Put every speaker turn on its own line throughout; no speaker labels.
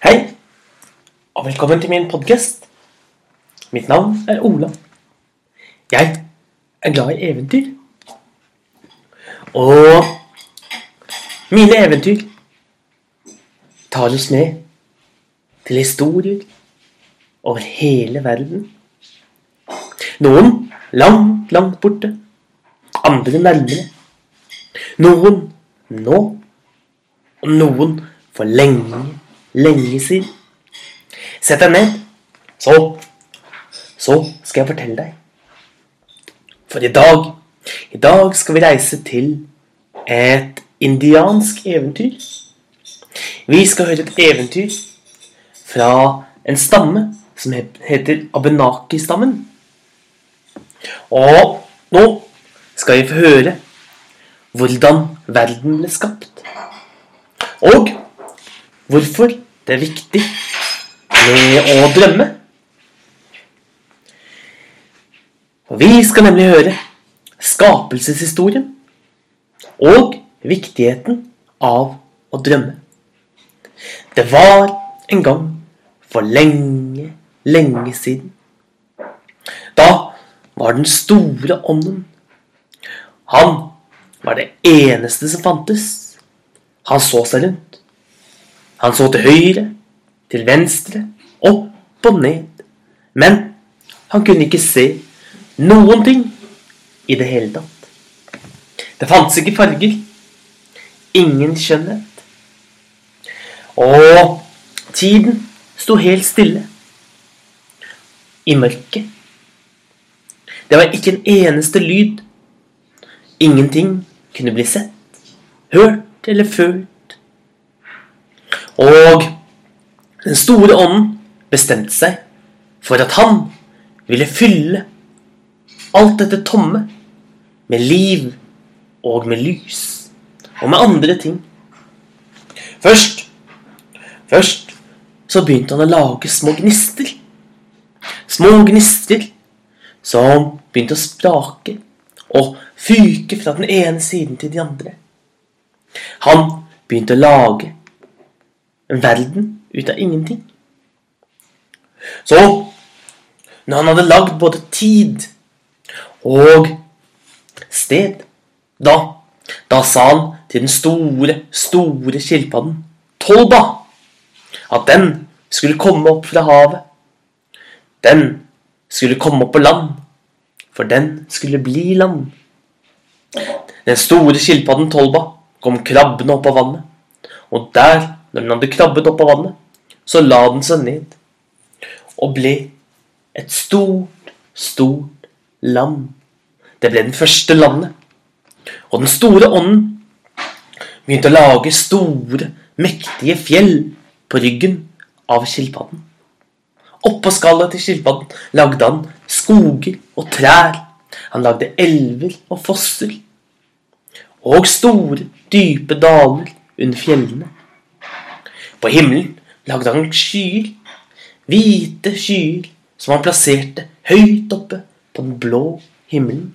Hei, og velkommen til min podkast. Mitt navn er Ola. Jeg er glad i eventyr. Og mine eventyr tar oss med til historier over hele verden. Noen langt, langt borte. Andre nærmere. Noen nå. Og noen for lenge, lenge siden. Sett deg ned, så Så skal jeg fortelle deg. For i dag I dag skal vi reise til et indiansk eventyr. Vi skal høre et eventyr fra en stamme som heter Abenaki-stammen. Og nå skal vi få høre hvordan verden ble skapt. Og hvorfor det er viktig med å drømme. Og vi skal nemlig høre skapelseshistorien og viktigheten av å drømme. Det var en gang for lenge, lenge siden. Da var den store ånden. Han var det eneste som fantes. Han så seg rundt. Han så til høyre, til venstre, opp og ned. Men han kunne ikke se noen ting i det hele tatt. Det fantes ikke farger. Ingen skjønnhet. Og tiden sto helt stille. I mørket. Det var ikke en eneste lyd. Ingenting kunne bli sett, hørt eller følt. Og den store ånden bestemte seg for at han ville fylle alt dette tomme med liv og med lys og med andre ting. Først Først så begynte han å lage små gnister. Små gnister som begynte å sprake og fyke fra den ene siden til de andre. Han begynte å lage verden ut av ingenting. Så, når han hadde lagd både tid og sted, da, da sa han til den store, store skilpadden Tolba at den skulle komme opp fra havet. Den skulle komme opp på land, for den skulle bli land. Den store skilpadden Tolba kom krabbende opp av vannet, og der, når den hadde krabbet opp av vannet, så la den seg ned og ble et stort, stort land. Det ble den første landet. Og den store ånden begynte å lage store, mektige fjell på ryggen av skilpadden. Oppå skallet til skilpadden lagde han skoger og trær. Han lagde elver og fosser. Og store, dype daler under fjellene. På himmelen lagde han skyer. Hvite skyer som han plasserte høyt oppe på den blå himmelen.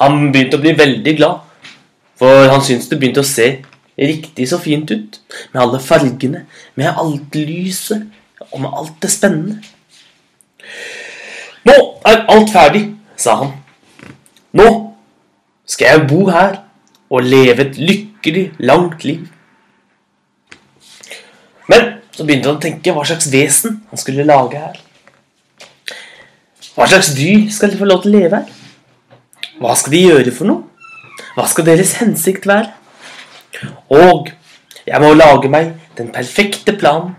Han begynte å bli veldig glad, for han syntes det begynte å se riktig så fint ut. Med alle fargene, med alt lyset og med alt det spennende. Nå er alt ferdig, sa han. Nå skal jeg bo her og leve et lykkelig, langt liv. Så begynte han å tenke hva slags vesen han skulle lage her. Hva slags dyr skal de få lov til å leve her? Hva skal de gjøre for noe? Hva skal deres hensikt være? Og jeg må lage meg den perfekte planen.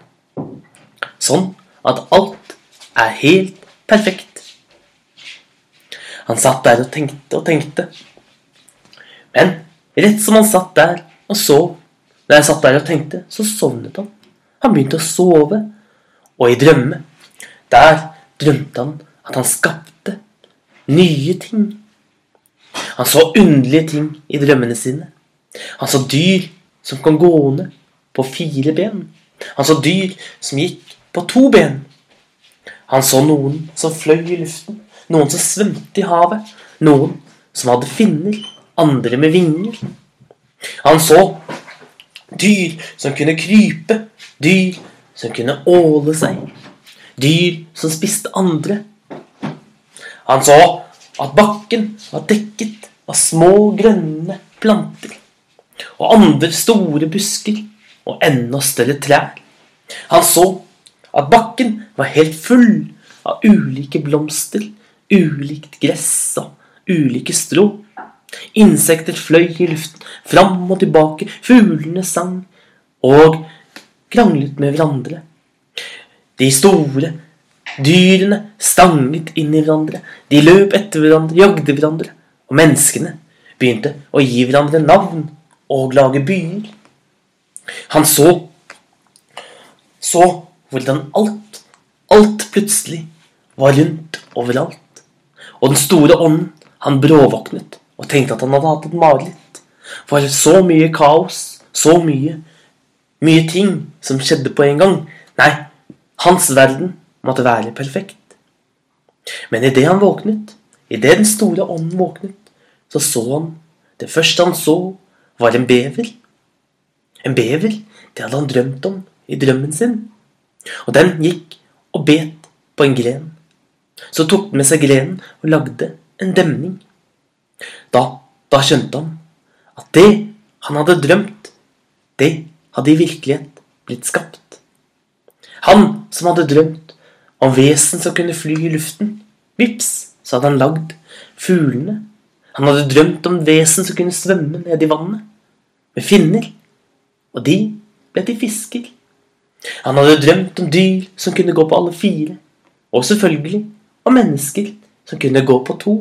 Sånn at alt er helt perfekt. Han satt der og tenkte og tenkte. Men rett som han satt der og sov, da jeg satt der og tenkte, så sovnet han. Han begynte å sove. Og i drømme, der drømte han at han skapte nye ting. Han så underlige ting i drømmene sine. Han så dyr som kom gående på fire ben. Han så dyr som gikk på to ben. Han så noen som fløy i luften, noen som svømte i havet, noen som hadde finner, andre med vinger. Han så dyr som kunne krype, dyr som kunne åle seg, dyr som spiste andre. Han så at bakken var dekket av små, grønne planter og andre store busker og enda større trær. Han så at bakken var helt full av ulike blomster, ulikt gress og ulike strå. Insekter fløy i luften, fram og tilbake, fuglene sang og kranglet med hverandre. De store dyrene stanget inn i hverandre, de løp etter hverandre, jagde hverandre, og menneskene begynte å gi hverandre navn og lage byer. Han så så hvordan alt, alt plutselig var rundt overalt. Og den store ånden, han bråvåknet og tenkte at han hadde hatt et mareritt. For så mye kaos, så mye, mye ting som skjedde på en gang. Nei, hans verden måtte være perfekt. Men idet han våknet, idet den store ånden våknet, så så han Det første han så, var en bever. En bever, det hadde han drømt om i drømmen sin. Og den gikk og bet på en gren. Så tok den med seg grenen og lagde en demning. Da, da skjønte han at det han hadde drømt, det hadde i virkelighet blitt skapt. Han som hadde drømt om vesen som kunne fly i luften, vips, så hadde han lagd fuglene. Han hadde drømt om vesen som kunne svømme ned i vannet, med finner. Og de ble til fisker. Han hadde drømt om dyr som kunne gå på alle fire, og selvfølgelig om mennesker som kunne gå på to.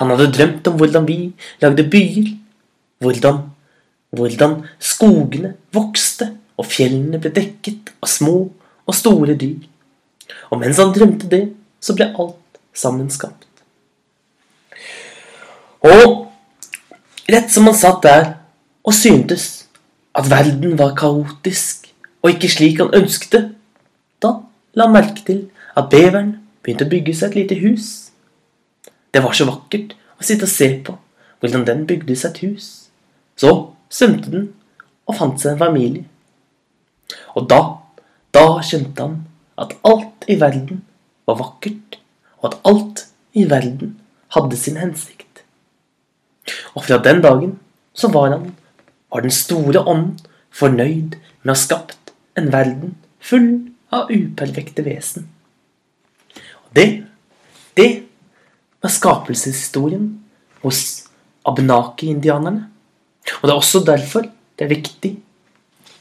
Han hadde drømt om hvordan vi lagde byer, hvordan, hvordan skogene vokste og fjellene ble dekket av små og store dyr. Og mens han drømte det, så ble alt sammenskapt. Og rett som han satt der og syntes at verden var kaotisk og ikke slik han ønsket det, da la han merke til at beveren begynte å bygge seg et lite hus. Det var så vakkert å sitte og se på hvordan den bygde seg et hus. Så svømte den og fant seg en familie. Og da, da skjønte han at alt i verden var vakkert, og at alt i verden hadde sin hensikt. Og fra den dagen så var han, var den store ånden, fornøyd med å ha skapt en verden full av uperfekte vesen. Og det, det var skapelseshistorien hos Abnaki-indianerne. Og det er også derfor det er viktig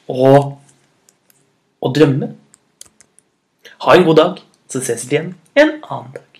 å, å drømme. Ha en god dag, så ses vi igjen en annen dag.